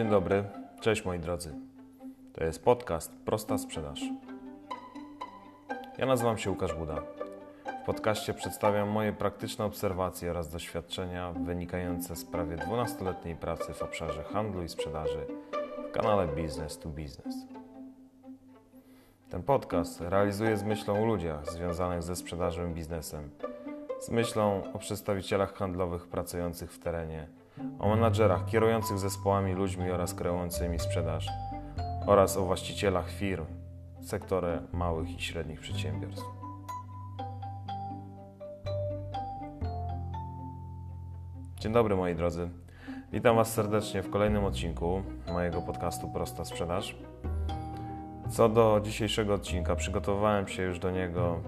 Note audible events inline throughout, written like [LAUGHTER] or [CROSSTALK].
Dzień dobry, cześć moi drodzy. To jest podcast Prosta Sprzedaż. Ja nazywam się Łukasz Buda. W podcaście przedstawiam moje praktyczne obserwacje oraz doświadczenia wynikające z prawie 12-letniej pracy w obszarze handlu i sprzedaży w kanale Business to Business. Ten podcast realizuję z myślą o ludziach związanych ze sprzedażą i biznesem, z myślą o przedstawicielach handlowych pracujących w terenie, o menadżerach kierujących zespołami ludźmi oraz kreującymi sprzedaż oraz o właścicielach firm w sektorze małych i średnich przedsiębiorstw. Dzień dobry moi drodzy. Witam Was serdecznie w kolejnym odcinku mojego podcastu Prosta Sprzedaż. Co do dzisiejszego odcinka, przygotowałem się już do niego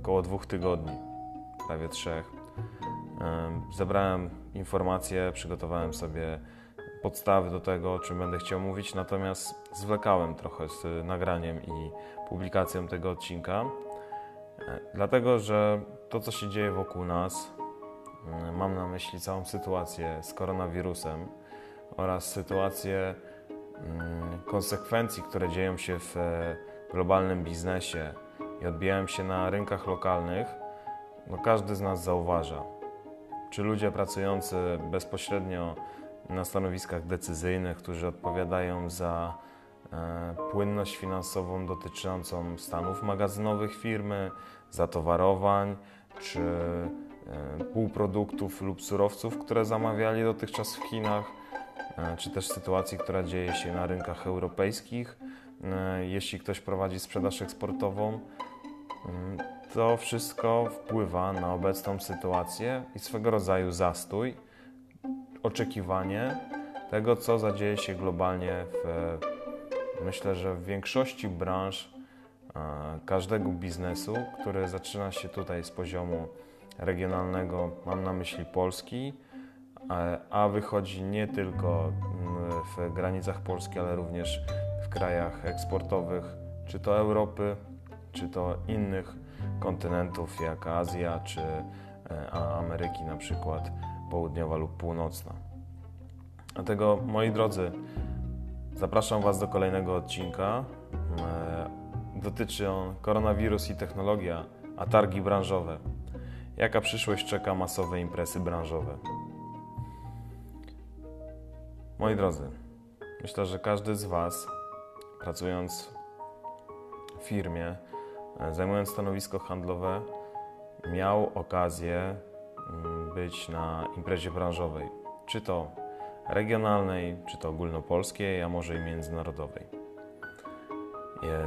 około dwóch tygodni, prawie trzech. Zebrałem informacje, przygotowałem sobie podstawy do tego, o czym będę chciał mówić, natomiast zwlekałem trochę z nagraniem i publikacją tego odcinka, e, dlatego że to, co się dzieje wokół nas, e, mam na myśli całą sytuację z koronawirusem oraz sytuację mm, konsekwencji, które dzieją się w e, globalnym biznesie i odbijają się na rynkach lokalnych, no każdy z nas zauważa. Czy ludzie pracujący bezpośrednio na stanowiskach decyzyjnych, którzy odpowiadają za e, płynność finansową dotyczącą stanów magazynowych firmy, zatowarowań czy e, półproduktów lub surowców, które zamawiali dotychczas w Chinach, e, czy też sytuacji, która dzieje się na rynkach europejskich, jeśli ktoś prowadzi sprzedaż eksportową. Mm, to wszystko wpływa na obecną sytuację i swego rodzaju zastój oczekiwanie tego, co zadzieje się globalnie w, myślę, że w większości branż e, każdego biznesu, który zaczyna się tutaj z poziomu regionalnego, mam na myśli Polski, e, a wychodzi nie tylko w granicach Polski, ale również w krajach eksportowych, czy to Europy, czy to innych kontynentów jak Azja, czy e, Ameryki na przykład południowa lub północna. Dlatego, moi drodzy, zapraszam Was do kolejnego odcinka. E, dotyczy on koronawirus i technologia, a targi branżowe. Jaka przyszłość czeka masowe imprezy branżowe? Moi drodzy, myślę, że każdy z Was, pracując w firmie, zajmując stanowisko handlowe, miał okazję Mm, być na imprezie branżowej, czy to regionalnej, czy to ogólnopolskiej, a może i międzynarodowej.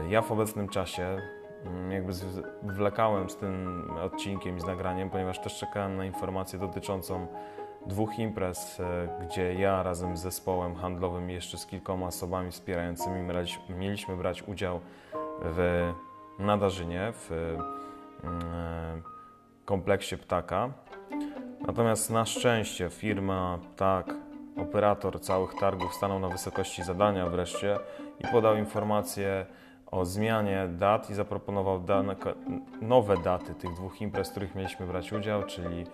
Ja w obecnym czasie mm, jakby zwlekałem z tym odcinkiem i z nagraniem, ponieważ też czekałem na informację dotyczącą dwóch imprez, e, gdzie ja razem z zespołem handlowym i jeszcze z kilkoma osobami wspierającymi mieliśmy brać udział w Nadarzynie, w mm, e, kompleksie Ptaka. Natomiast na szczęście firma tak, operator całych targów stanął na wysokości zadania wreszcie i podał informację o zmianie dat i zaproponował nowe daty tych dwóch imprez, w których mieliśmy brać udział, czyli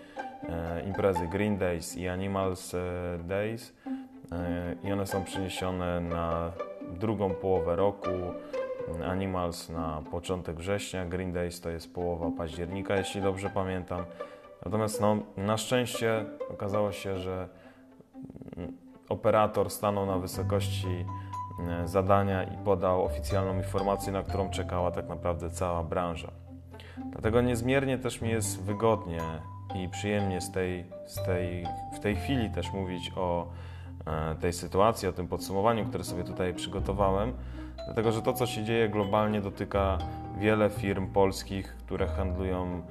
e, imprezy Green Days i Animals e, Days. E, I one są przeniesione na drugą połowę roku. Animals na początek września, Green Days to jest połowa października, jeśli dobrze pamiętam. Natomiast no, na szczęście okazało się, że operator stanął na wysokości e, zadania i podał oficjalną informację, na którą czekała tak naprawdę cała branża. Dlatego niezmiernie też mi jest wygodnie i przyjemnie z tej, z tej, w tej chwili też mówić o e, tej sytuacji, o tym podsumowaniu, które sobie tutaj przygotowałem, dlatego że to, co się dzieje globalnie, dotyka wiele firm polskich, które handlują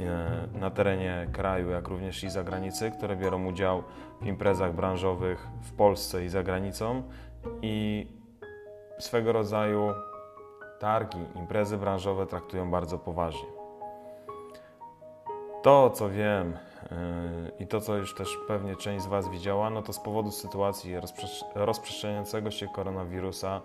E, na terenie kraju, jak również i zagranicy, które biorą udział w imprezach branżowych w Polsce i za granicą i swego rodzaju targi, imprezy branżowe traktują bardzo poważnie. To, co wiem yy, i to, co już też pewnie część z Was widziała, no to z powodu sytuacji rozprzestrzeniającego się koronawirusa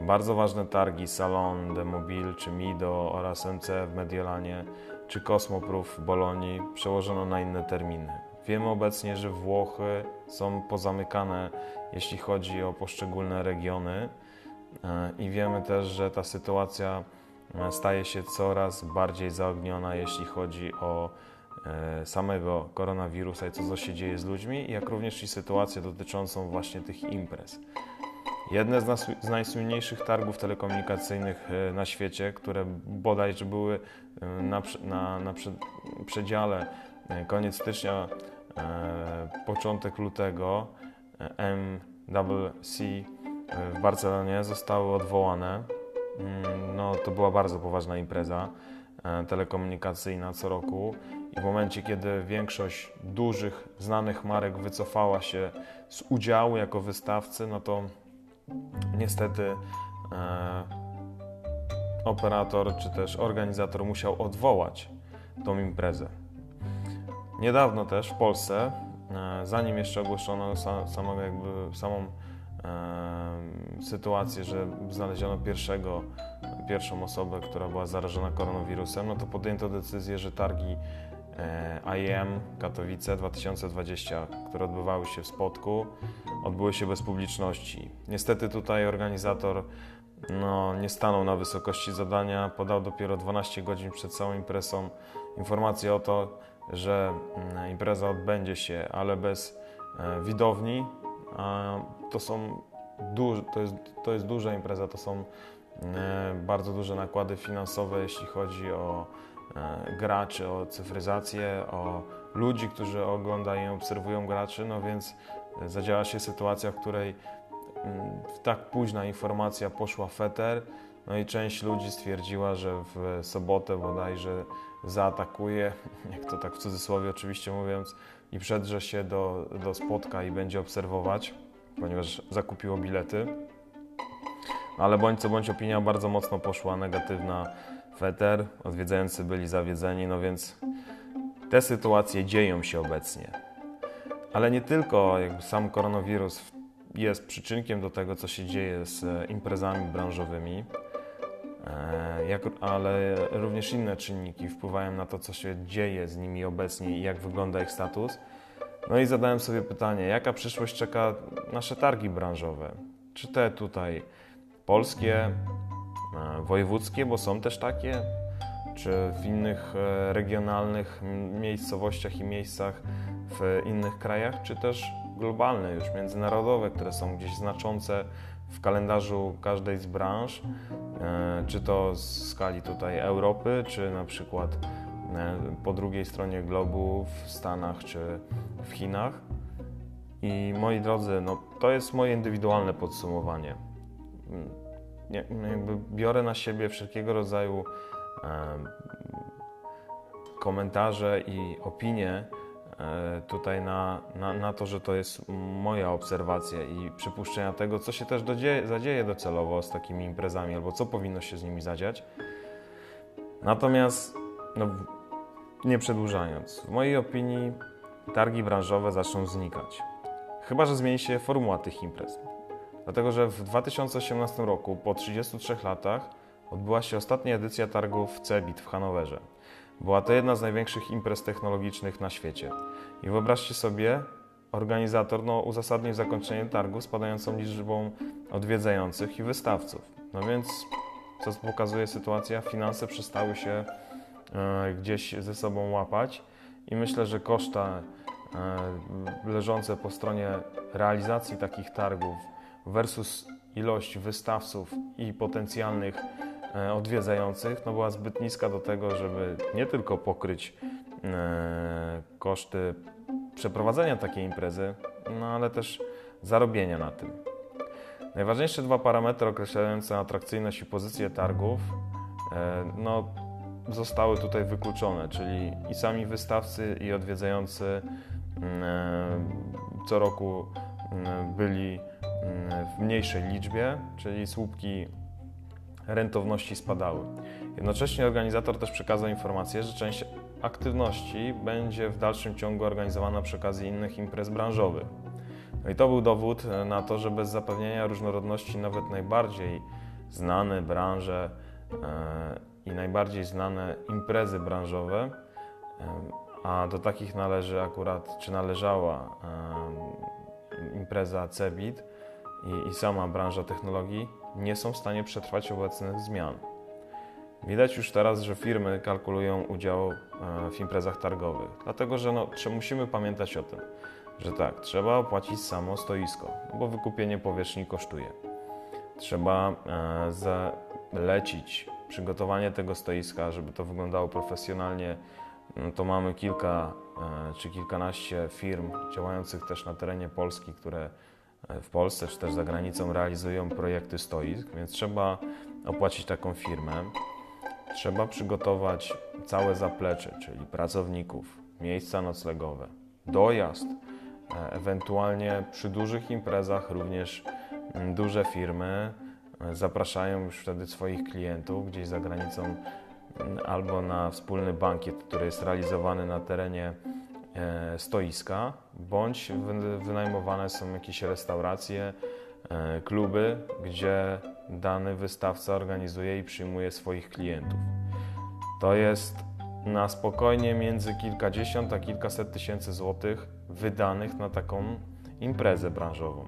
bardzo ważne targi Salon de Mobile czy Mido oraz MC w Mediolanie czy Kosmoproof w Bolonii przełożono na inne terminy. Wiemy obecnie, że Włochy są pozamykane, jeśli chodzi o poszczególne regiony, i wiemy też, że ta sytuacja staje się coraz bardziej zaogniona, jeśli chodzi o e, samego koronawirusa i co się dzieje z ludźmi, jak również i sytuację dotyczącą właśnie tych imprez. Jedne z, nas, z najsłynniejszych targów telekomunikacyjnych e, na świecie, które bodajże były e, na, na, na przedziale koniec stycznia, początek lutego, MWC w Barcelonie, zostały odwołane. Mm, no, to była bardzo poważna impreza e, telekomunikacyjna co roku i w momencie, kiedy większość dużych, znanych marek wycofała się z udziału jako wystawcy, no to niestety e, operator czy też organizator musiał odwołać tą imprezę. Niedawno też w Polsce, e, zanim jeszcze ogłoszono samą, jakby, samą sytuację, że znaleziono pierwszego, pierwszą osobę, która była zarażona koronawirusem, no to podjęto decyzję, że targi e, IEM Katowice 2020, które odbywały się w Spodku, odbyły się bez publiczności. Niestety tutaj organizator no, nie stanął na wysokości zadania, podał dopiero 12 godzin przed całą imprezą informację o to, że mm, impreza odbędzie się, ale bez e, widowni, to są duży, to, jest, to jest duża impreza, to są e, bardzo duże nakłady finansowe, jeśli chodzi o e, graczy, o cyfryzację, o ludzi, którzy oglądają i obserwują graczy, no więc zadziała się sytuacja, w której mm, tak późna informacja poszła feter, no i część ludzi stwierdziła, że w sobotę bodajże zaatakuje, [LAUGHS] jak to tak w cudzysłowie oczywiście mówiąc, i przedrze się do, do spotka i będzie obserwować, ponieważ zakupiło bilety. Ale bądź co bądź opinia bardzo mocno poszła negatywna. Feter, odwiedzający byli zawiedzeni, no więc te sytuacje dzieją się obecnie. Ale nie tylko jakby sam koronawirus jest przyczynkiem do tego, co się dzieje z imprezami branżowymi, e, ale również inne czynniki wpływają na to, co się dzieje z nimi obecnie i jak wygląda ich status. No i zadałem sobie pytanie, jaka przyszłość czeka nasze targi branżowe? Czy te tutaj polskie, e, wojewódzkie, bo są też takie, czy w innych e, regionalnych miejscowościach i miejscach w innych krajach, czy też globalne, już międzynarodowe, które są gdzieś znaczące w kalendarzu każdej z branż, e, czy to z skali tutaj Europy, czy na przykład po drugiej stronie globu w Stanach czy w Chinach. I moi drodzy, no, to jest moje indywidualne podsumowanie. Jakby biorę na siebie wszelkiego rodzaju komentarze i opinie e, tutaj na, na, na, to, że to jest moja obserwacja i przypuszczenia tego, co się też dodzieje, zadzieje docelowo z takimi imprezami, albo co powinno się z nimi zadziać. Natomiast no, nie przedłużając, w mojej opinii targi branżowe zaczną znikać. Chyba, że zmieni się formuła tych imprez. Dlatego, że w 2018 roku, po 33 latach, odbyła się ostatnia edycja targów CEBIT w Hanowerze. Była to jedna z największych imprez technologicznych na świecie. I wyobraźcie sobie, organizator no, uzasadnił zakończenie targu spadającą liczbą odwiedzających i wystawców. No więc, co pokazuje sytuacja, finanse przestały się E, gdzieś ze sobą łapać i myślę, że koszta e, leżące po stronie realizacji takich targów versus ilość wystawców i potencjalnych e, odwiedzających no była zbyt niska do tego, żeby nie tylko pokryć koszty przeprowadzenia takiej imprezy, no ale też zarobienia na tym. Najważniejsze dwa parametry określające atrakcyjność i pozycję targów no, zostały tutaj wykluczone, czyli i sami wystawcy, i odwiedzający mm, e, co roku mm, byli w mniejszej liczbie, czyli słupki rentowności spadały. Jednocześnie organizator też przekazał informację, że część aktywności będzie w dalszym ciągu organizowana przy okazji innych imprez branżowych. No i to był dowód na to, że bez zapewnienia różnorodności nawet najbardziej znane branże e, i najbardziej znane imprezy branżowe, a do takich należy akurat, czy należała impreza CEBIT i, i sama branża technologii, nie są w stanie przetrwać obecnych zmian. Widać już teraz, że firmy kalkulują udział w imprezach targowych, dlatego że no, musimy pamiętać o tym, że tak, trzeba opłacić samo stoisko, no bo wykupienie powierzchni kosztuje. Trzeba e, zalecić przygotowanie tego stoiska, żeby to wyglądało profesjonalnie. No to mamy kilka e, czy kilkanaście firm działających też na terenie Polski, które e, w Polsce czy też za granicą realizują projekty stoisk, więc trzeba opłacić taką firmę. Trzeba przygotować całe zaplecze, czyli pracowników, miejsca noclegowe, dojazd, E, ewentualnie przy dużych imprezach również mm, duże firmy e, zapraszają już wtedy swoich klientów gdzieś za granicą mm, albo na wspólny bankiet, który jest realizowany na terenie e, stoiska, bądź wynajmowane są jakieś restauracje, kluby, gdzie dany wystawca organizuje i przyjmuje swoich klientów. To jest na spokojnie między kilkadziesiąt a kilkaset tysięcy złotych wydanych na taką imprezę branżową.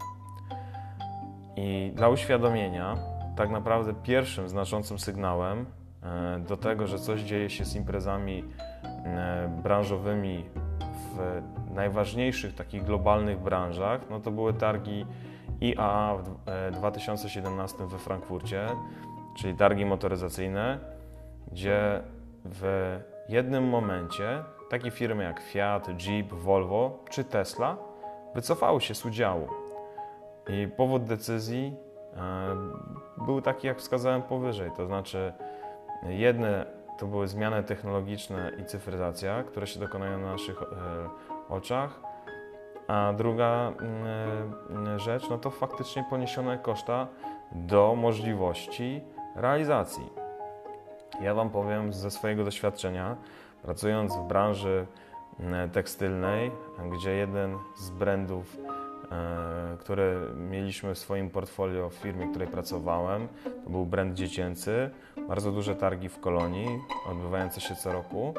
I dla uświadomienia, tak naprawdę pierwszym znaczącym sygnałem e, do tego, że coś dzieje się z imprezami e, branżowymi w najważniejszych takich globalnych branżach, no to były targi IAA w 2017 e, we Frankfurcie, czyli targi motoryzacyjne, gdzie w jednym momencie takie firmy jak Fiat, Jeep, Volvo czy Tesla wycofały się z udziału. I powód decyzji e, był taki, jak wskazałem powyżej, to znaczy jedne to były zmiany technologiczne i cyfryzacja, które się dokonają na naszych e, oczach, a druga mm, e, rzecz, no to faktycznie poniesione koszta do możliwości realizacji. Ja Wam powiem ze swojego doświadczenia, pracując w branży mm, tekstylnej, gdzie jeden z brandów, które mieliśmy w swoim portfolio w firmie, w której pracowałem, to był brand dziecięcy, bardzo duże targi w kolonii, odbywające się co roku.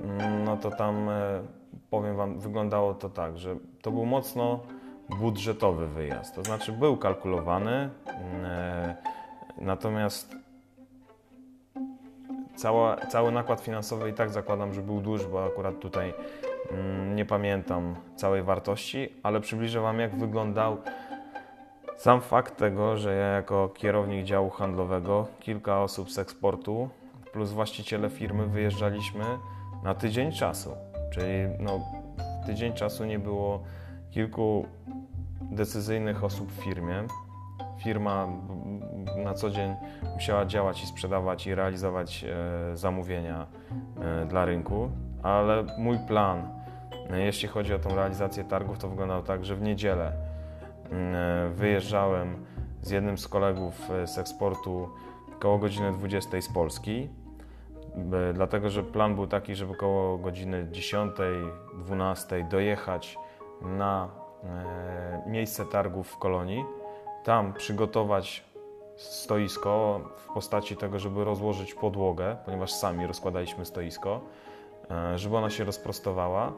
Mm, no to tam, e, powiem Wam, wyglądało to tak, że to był mocno budżetowy wyjazd, to znaczy był kalkulowany, mm, e, natomiast Cała, cały nakład finansowy i tak zakładam, że był duży, bo akurat tutaj nie pamiętam całej wartości, ale przybliżę Wam, jak wyglądał sam fakt tego, że ja jako kierownik działu handlowego, kilka osób z eksportu plus właściciele firmy wyjeżdżaliśmy na tydzień czasu. Czyli no, tydzień czasu nie było kilku decyzyjnych osób w firmie firma na co dzień musiała działać i sprzedawać i realizować e, zamówienia e, dla rynku, ale mój plan, jeśli chodzi o tą realizację targów, to wyglądał tak, że w niedzielę mm, wyjeżdżałem z jednym z kolegów z eksportu koło godziny 20 z Polski, dlatego że plan był taki, żeby koło godziny 10-12 dojechać na miejsce targów w kolonii tam przygotować stoisko w postaci tego, żeby rozłożyć podłogę, ponieważ sami rozkładaliśmy stoisko, e, żeby ona się rozprostowała.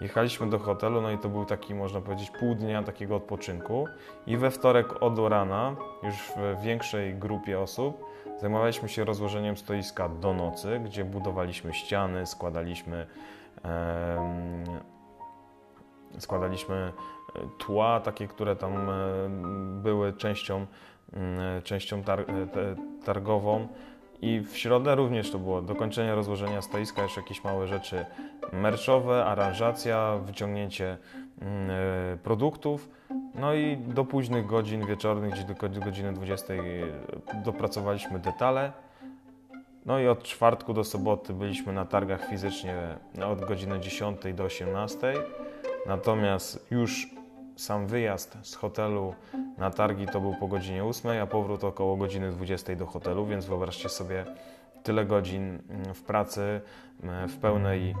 Jechaliśmy do hotelu, no i to był taki, można powiedzieć, pół dnia takiego odpoczynku. I we wtorek od rana, już w większej grupie osób, zajmowaliśmy się rozłożeniem stoiska do nocy, gdzie budowaliśmy ściany, składaliśmy, e, składaliśmy tła, takie, które tam e, były częścią, mm, częścią tar targową. I w środę również to było dokończenie rozłożenia stoiska, jeszcze jakieś małe rzeczy merczowe, aranżacja, wyciągnięcie mm, e, produktów. No i do późnych godzin wieczornych, gdzieś do godziny 20 e, dopracowaliśmy detale. No i od czwartku do soboty byliśmy na targach fizycznie od godziny 10 do 18. Natomiast już sam wyjazd z hotelu na targi to był po godzinie 8, a powrót około godziny 20 do hotelu, więc wyobraźcie sobie tyle godzin mm, w pracy, mm, w pełnej e,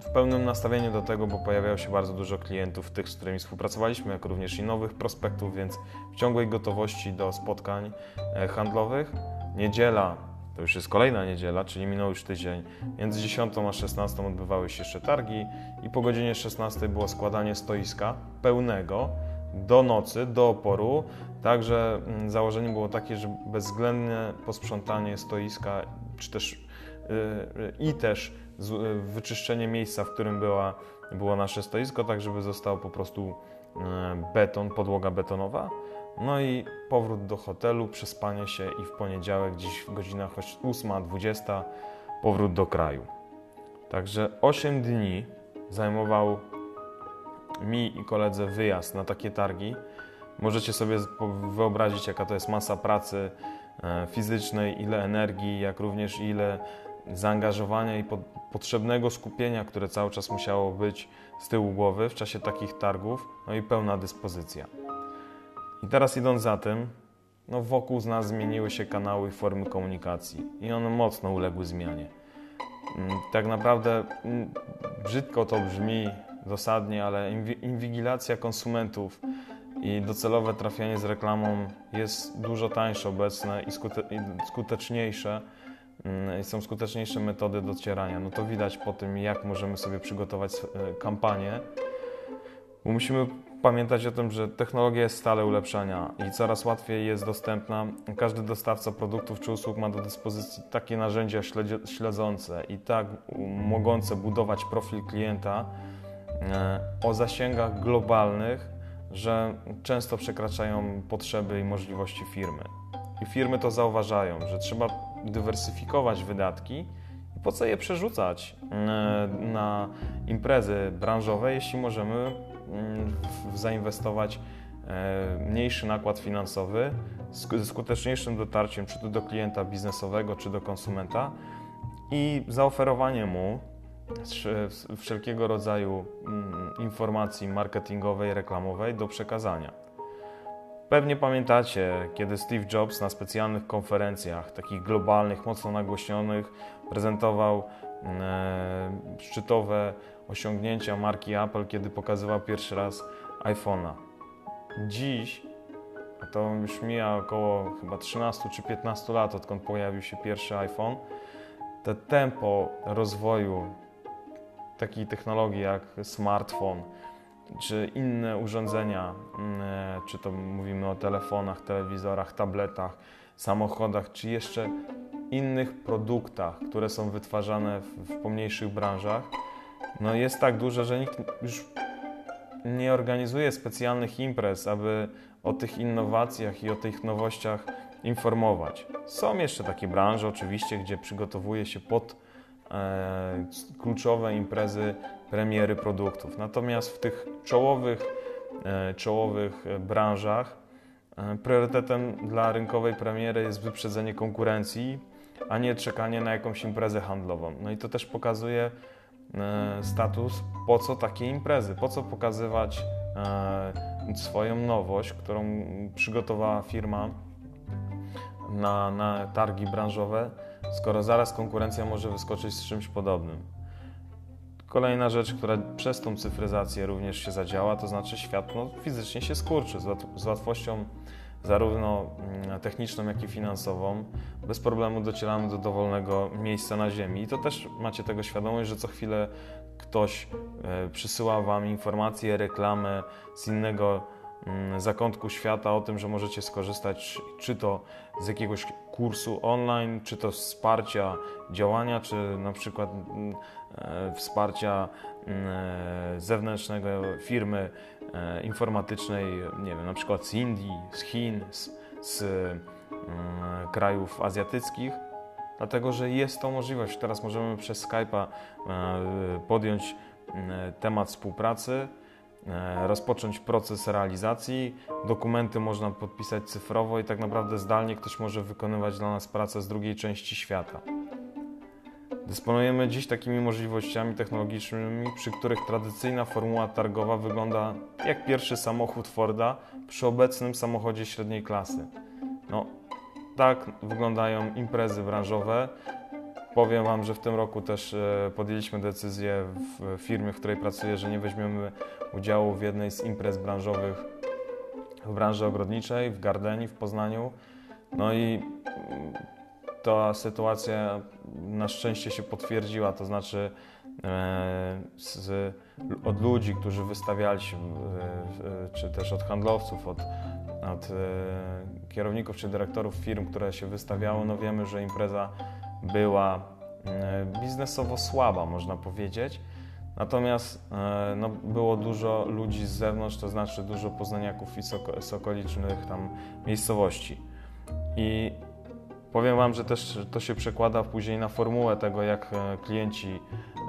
w pełnym nastawieniu do tego, bo pojawiało się bardzo dużo klientów, tych, z którymi współpracowaliśmy, jak również i nowych prospektów, więc w ciągłej gotowości do spotkań e, handlowych. Niedziela to już jest kolejna niedziela, czyli minął już tydzień. Między 10 a 16 odbywały się jeszcze targi i po godzinie 16 było składanie stoiska pełnego do nocy, do oporu. Także mm, założenie było takie, że bezwzględne posprzątanie stoiska, czy też yy, i też yy, wyczyszczenie miejsca, w którym była, było nasze stoisko, tak żeby został po prostu beton, podłoga betonowa. No i powrót do hotelu, przespanie się i w poniedziałek gdzieś w godzinach 8-20 powrót do kraju. Także 8 dni zajmował mi i koledze wyjazd na takie targi. Możecie sobie wyobrazić, jaka to jest masa pracy e, fizycznej, ile energii, jak również ile zaangażowania i potrzebnego skupienia, które cały czas musiało być z tyłu głowy w czasie takich targów, no i pełna dyspozycja. I teraz idąc za tym, no wokół z nas zmieniły się kanały i formy komunikacji i one mocno uległy zmianie. Mm, tak naprawdę mm, brzydko to brzmi dosadnie, ale inwigilacja konsumentów i docelowe trafianie z reklamą jest dużo tańsze obecne i, skuteczniejsze. Mm, są skuteczniejsze metody docierania. No to widać po tym, jak możemy sobie przygotować e, kampanię, bo musimy pamiętać o tym, że technologia jest stale ulepszania i coraz łatwiej jest dostępna. Każdy dostawca produktów czy usług ma do dyspozycji takie narzędzia śledzące i tak mogące budować profil klienta e, o zasięgach globalnych, że często przekraczają potrzeby i możliwości firmy. I firmy to zauważają, że trzeba dywersyfikować wydatki i po co je przerzucać e, na imprezy branżowe, jeśli możemy zainwestować e, mniejszy nakład finansowy ze skuteczniejszym dotarciem czy to do klienta biznesowego, czy do konsumenta i zaoferowanie mu wszelkiego rodzaju mm, informacji marketingowej, reklamowej do przekazania. Pewnie pamiętacie, kiedy Steve Jobs na specjalnych konferencjach, takich globalnych, mocno nagłośnionych, prezentował szczytowe osiągnięcia marki Apple, kiedy pokazywał pierwszy raz iPhone'a. Dziś, a to już mija około chyba 13 czy 15 lat, odkąd pojawił się pierwszy iPhone, to tempo rozwoju takiej technologii jak smartfon, czy inne urządzenia, mm, e, czy to mówimy o telefonach, telewizorach, tabletach, samochodach, czy jeszcze innych produktach, które są wytwarzane w, w pomniejszych branżach, no jest tak duże, że nikt już nie organizuje specjalnych imprez, aby o tych innowacjach i o tych nowościach informować. Są jeszcze takie branże, oczywiście, gdzie przygotowuje się pod e, kluczowe imprezy, premiery produktów. Natomiast w tych czołowych, e, czołowych branżach e, priorytetem dla rynkowej premiery jest wyprzedzenie konkurencji, a nie czekanie na jakąś imprezę handlową. No i to też pokazuje, E, status, po co takie imprezy, po co pokazywać e, swoją nowość, którą przygotowała firma na, na targi branżowe, skoro zaraz konkurencja może wyskoczyć z czymś podobnym. Kolejna rzecz, która przez tą cyfryzację również się zadziała, to znaczy świat no, fizycznie się skurczy. Z łatwością zarówno mm, techniczną, jak i finansową, bez problemu docieramy do dowolnego miejsca na Ziemi. I to też macie tego świadomość, że co chwilę ktoś e, przysyła Wam informacje, reklamy z innego mm, zakątku świata o tym, że możecie skorzystać czy to z jakiegoś kursu online, czy to wsparcia działania, czy na przykład mm, e, wsparcia zewnętrznego firmy E, informatycznej, nie wiem, na przykład z Indii, z Chin, z, z mm, krajów azjatyckich, dlatego że jest to możliwość. Teraz możemy przez Skype'a e, podjąć temat współpracy, e, rozpocząć proces realizacji, dokumenty można podpisać cyfrowo i tak naprawdę zdalnie ktoś może wykonywać dla nas pracę z drugiej części świata. Dysponujemy dziś takimi możliwościami technologicznymi, przy których tradycyjna formuła targowa wygląda jak pierwszy samochód Forda przy obecnym samochodzie średniej klasy. No, tak wyglądają imprezy branżowe. Powiem Wam, że w tym roku też e, podjęliśmy decyzję w firmie, w której pracuję, że nie weźmiemy udziału w jednej z imprez branżowych w branży ogrodniczej, w Gardeni w Poznaniu. No i ta sytuacja na szczęście się potwierdziła, to znaczy z, od ludzi, którzy wystawiali się, czy też od handlowców, od, od kierowników czy dyrektorów firm, które się wystawiało, no wiemy, że impreza była biznesowo słaba, można powiedzieć. Natomiast e, no, było dużo ludzi z zewnątrz, to znaczy dużo poznaniaków i z okolicznych tam miejscowości. I powiem Wam, że też to się przekłada później na formułę tego, jak e, klienci,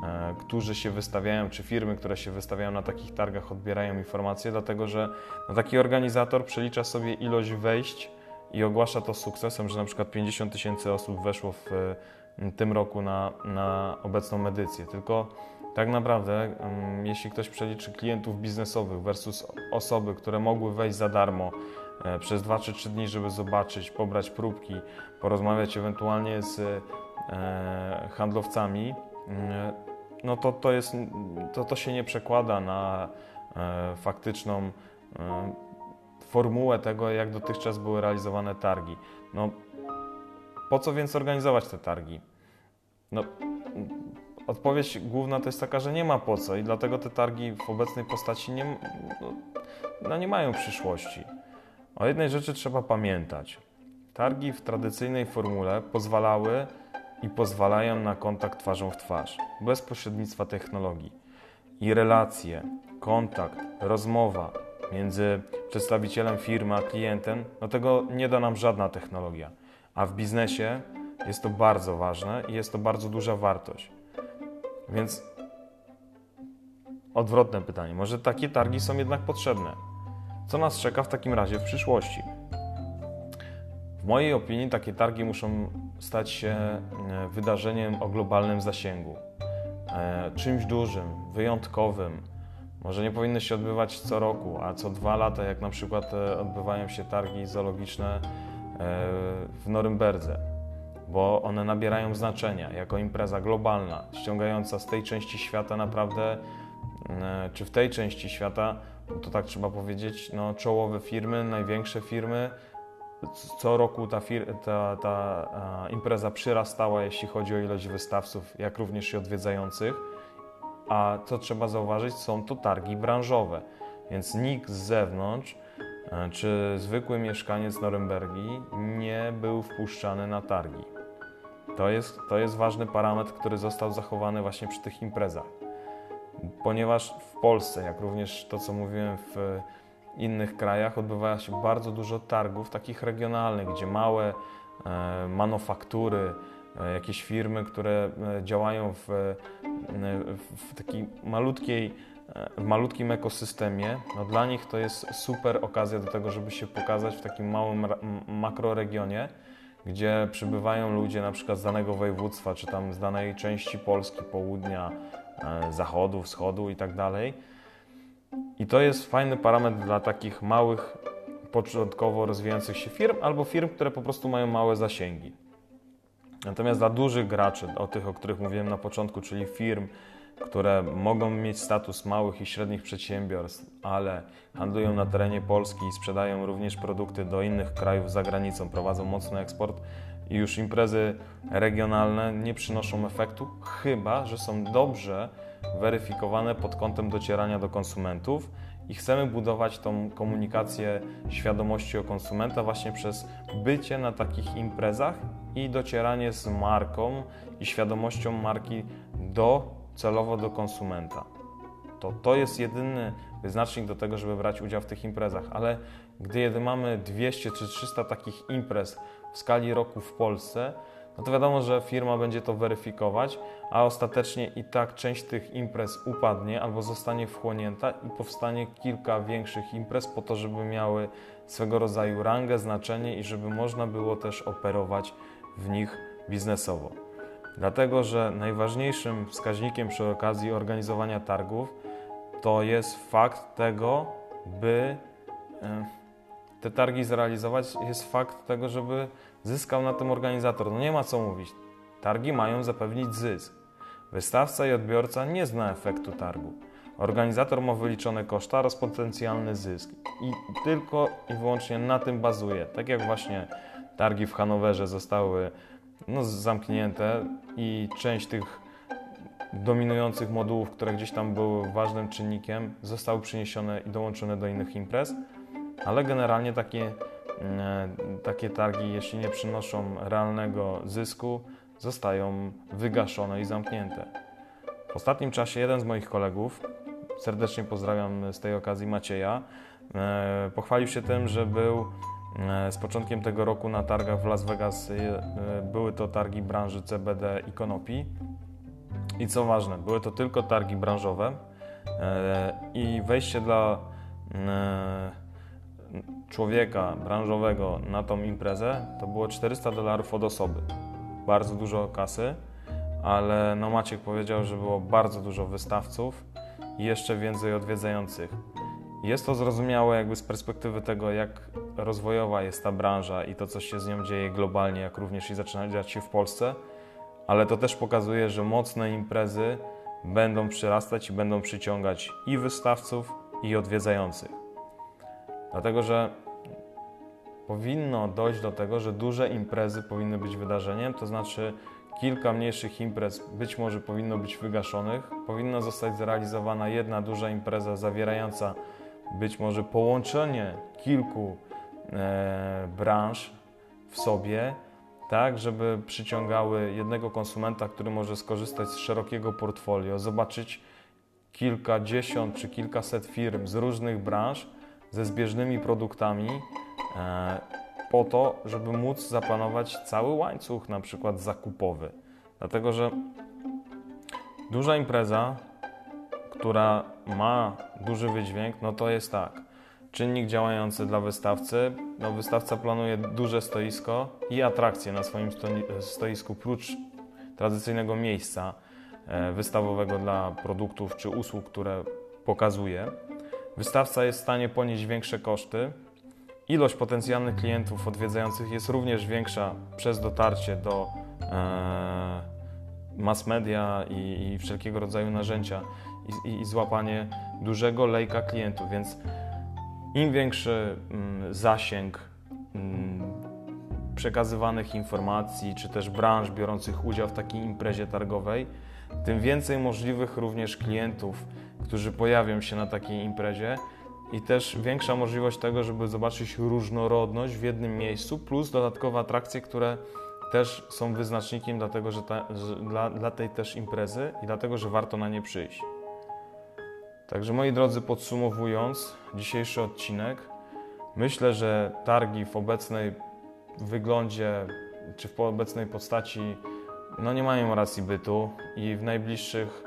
e, którzy się wystawiają, czy firmy, które się wystawiają na takich targach, odbierają informacje, dlatego że no, taki organizator przelicza sobie ilość wejść i ogłasza to sukcesem, że na przykład 50 tysięcy osób weszło w tym roku na, na obecną edycję. Tylko tak naprawdę, jeśli ktoś przeliczy klientów biznesowych versus osoby, które mogły wejść za darmo przez 2 czy 3 dni, żeby zobaczyć, pobrać próbki, porozmawiać ewentualnie z e, handlowcami, mm, no to to, jest, to, to się nie przekłada na e, faktyczną formułę tego, jak dotychczas były realizowane targi. No, po co więc organizować te targi? No, Odpowiedź główna to jest taka, że nie ma po co i dlatego te targi w obecnej postaci nie, no, no nie mają przyszłości. O jednej rzeczy trzeba pamiętać. Targi w tradycyjnej formule pozwalały i pozwalają na kontakt twarzą w twarz, bez pośrednictwa technologii. I relacje, kontakt, rozmowa między przedstawicielem firmy a klientem, no tego nie da nam żadna technologia. A w biznesie jest to bardzo ważne i jest to bardzo duża wartość. Więc odwrotne pytanie. Może takie targi są jednak potrzebne? Co nas czeka w takim razie w przyszłości? W mojej opinii takie targi muszą stać się e, wydarzeniem o globalnym zasięgu. E, czymś dużym, wyjątkowym. Może nie powinny się odbywać co roku, a co dwa lata, jak na przykład e, odbywają się targi zoologiczne w Norymberdze bo one nabierają znaczenia jako impreza globalna, ściągająca z tej części świata naprawdę, czy w tej części świata, to tak trzeba powiedzieć, no, czołowe firmy, największe firmy. Co roku ta, ta, ta impreza przyrastała, jeśli chodzi o ilość wystawców, jak również i odwiedzających. A co trzeba zauważyć, są to targi branżowe, więc nikt z zewnątrz e, czy zwykły mieszkaniec Norymbergi nie był wpuszczany na targi. To jest, to jest ważny parametr, który został zachowany właśnie przy tych imprezach. Ponieważ w Polsce, jak również to, co mówiłem w innych krajach, odbywa się bardzo dużo targów takich regionalnych, gdzie małe e, manufaktury, e, jakieś firmy, które e, działają w, w takiej malutkiej, w malutkim ekosystemie, no dla nich to jest super okazja do tego, żeby się pokazać w takim małym makroregionie gdzie przybywają ludzie na przykład z danego województwa, czy tam z danej części Polski, południa, zachodu, wschodu i tak dalej. I to jest fajny parametr dla takich małych, początkowo rozwijających się firm albo firm, które po prostu mają małe zasięgi. Natomiast dla dużych graczy, o tych, o których mówiłem na początku, czyli firm, które mogą mieć status małych i średnich przedsiębiorstw, ale handlują na terenie Polski i sprzedają również produkty do innych krajów za granicą, prowadzą mocny eksport i już imprezy regionalne nie przynoszą efektu, chyba że są dobrze weryfikowane pod kątem docierania do konsumentów i chcemy budować tą komunikację świadomości o konsumenta właśnie przez bycie na takich imprezach i docieranie z marką i świadomością marki do celowo do konsumenta. To, to jest jedyny wyznacznik do tego, żeby brać udział w tych imprezach, ale gdy mamy 200 czy 300 takich imprez w skali roku w Polsce, no to wiadomo, że firma będzie to weryfikować, a ostatecznie i tak część tych imprez upadnie albo zostanie wchłonięta i powstanie kilka większych imprez po to, żeby miały swego rodzaju rangę, znaczenie i żeby można było też operować w nich biznesowo. Dlatego, że najważniejszym wskaźnikiem przy okazji organizowania targów to jest fakt tego, by te targi zrealizować, jest fakt tego, żeby zyskał na tym organizator. No nie ma co mówić. Targi mają zapewnić zysk. Wystawca i odbiorca nie zna efektu targu. Organizator ma wyliczone koszta oraz potencjalny zysk. I tylko i wyłącznie na tym bazuje. Tak jak właśnie targi w Hanowerze zostały no, zamknięte i część tych dominujących modułów, które gdzieś tam były ważnym czynnikiem, zostały przeniesione i dołączone do innych imprez, ale generalnie takie, mm, takie targi, jeśli nie przynoszą realnego zysku, zostają wygaszone i zamknięte. W ostatnim czasie jeden z moich kolegów, serdecznie pozdrawiam z tej okazji Macieja, e, pochwalił się tym, że był e, z początkiem tego roku na targach w Las Vegas. E, były to targi branży CBD i konopi. I co ważne, były to tylko targi branżowe i wejście dla człowieka branżowego na tą imprezę to było 400 dolarów od osoby. Bardzo dużo kasy ale no Maciek powiedział, że było bardzo dużo wystawców i jeszcze więcej odwiedzających. Jest to zrozumiałe jakby z perspektywy tego, jak rozwojowa jest ta branża i to, co się z nią dzieje globalnie, jak również i zaczyna dziać się w Polsce, ale to też pokazuje, że mocne imprezy będą przyrastać i będą przyciągać i wystawców, i odwiedzających. Dlatego, że powinno dojść do tego, że duże imprezy powinny być wydarzeniem, to znaczy kilka mniejszych imprez być może powinno być wygaszonych. Powinna zostać zrealizowana jedna duża impreza zawierająca być może połączenie kilku e, branż w sobie, tak, żeby przyciągały jednego konsumenta, który może skorzystać z szerokiego portfolio, zobaczyć kilkadziesiąt czy kilkaset firm z różnych branż ze zbieżnymi produktami. E, po to, żeby móc zaplanować cały łańcuch, na przykład zakupowy. Dlatego, że duża impreza, która ma duży wydźwięk, no to jest tak. Czynnik działający dla wystawcy. No, wystawca planuje duże stoisko i atrakcje na swoim stoisku, prócz tradycyjnego miejsca e, wystawowego dla produktów czy usług, które pokazuje. Wystawca jest w stanie ponieść większe koszty, Ilość potencjalnych klientów odwiedzających jest również większa przez dotarcie do e, mass media i, i, wszelkiego rodzaju narzędzia i, i, i, złapanie dużego lejka klientów, więc im większy mm, zasięg mm, przekazywanych informacji, czy też branż biorących udział w takiej imprezie targowej, tym więcej możliwych również klientów, którzy pojawią się na takiej imprezie, i też większa możliwość tego, żeby zobaczyć różnorodność w jednym miejscu, plus dodatkowe atrakcje, które też są wyznacznikiem dlatego, że, ta, dla, dla tej też imprezy i dlatego, że warto na nie przyjść. Także moi drodzy, podsumowując dzisiejszy odcinek, myślę, że targi w obecnej wyglądzie czy w obecnej postaci no nie mają racji bytu i w najbliższych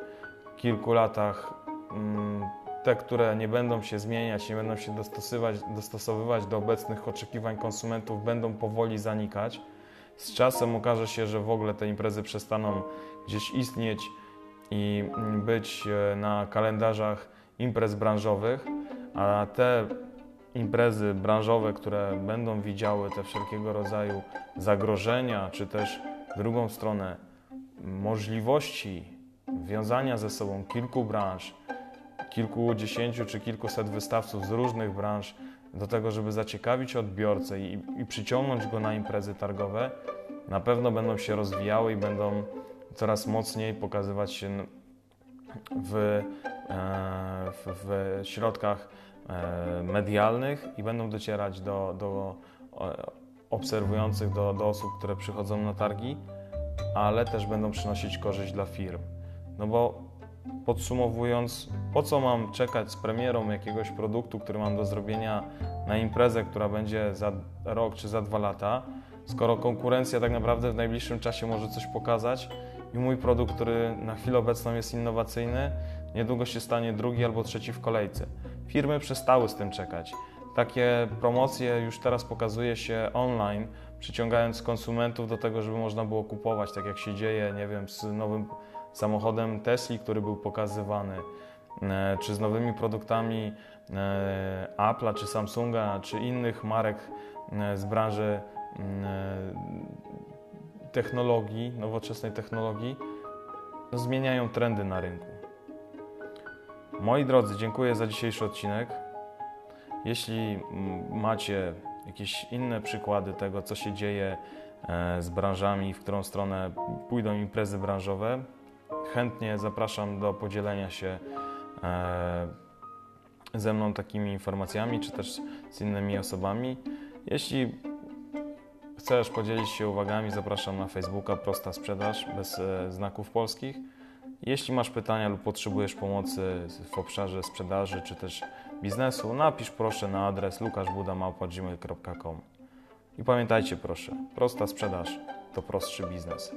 kilku latach mm, te, które nie będą się zmieniać, nie będą się dostosowywać, dostosowywać do obecnych oczekiwań konsumentów, będą powoli zanikać. Z czasem okaże się, że w ogóle te imprezy przestaną gdzieś istnieć i być e, na kalendarzach imprez branżowych, a te imprezy branżowe, które będą widziały te wszelkiego rodzaju zagrożenia, czy też w drugą stronę możliwości wiązania ze sobą kilku branż, kilkudziesięciu czy kilkuset wystawców z różnych branż do tego, żeby zaciekawić odbiorcę i, i przyciągnąć go na imprezy targowe, na pewno będą się rozwijały i będą coraz mocniej pokazywać się w, e, w, w środkach e, medialnych i będą docierać do, do obserwujących, do, do osób, które przychodzą na targi, ale też będą przynosić korzyść dla firm. No bo Podsumowując, po co mam czekać z premierą jakiegoś produktu, który mam do zrobienia na imprezę, która będzie za rok czy za dwa lata, skoro konkurencja tak naprawdę w najbliższym czasie może coś pokazać i mój produkt, który na chwilę obecną jest innowacyjny, niedługo się stanie drugi albo trzeci w kolejce. Firmy przestały z tym czekać. Takie promocje już teraz pokazuje się online, przyciągając konsumentów do tego, żeby można było kupować, tak jak się dzieje, nie wiem, z nowym samochodem Tesla, który był pokazywany, e, czy z nowymi produktami e, Apple'a, czy Samsunga, czy innych marek e, z branży technologii, nowoczesnej technologii, no, zmieniają trendy na rynku. Moi drodzy, dziękuję za dzisiejszy odcinek. Jeśli macie jakieś inne przykłady tego, co się dzieje e, z branżami, w którą stronę pójdą imprezy branżowe. Chętnie zapraszam do podzielenia się e, ze mną takimi informacjami, czy też z innymi osobami. Jeśli chcesz podzielić się uwagami, zapraszam na Facebooka Prosta Sprzedaż bez e, znaków polskich. Jeśli masz pytania lub potrzebujesz pomocy w obszarze sprzedaży czy też biznesu, napisz proszę na adres lukaszbudamałpa.gmail.com I pamiętajcie proszę, prosta sprzedaż to prostszy biznes.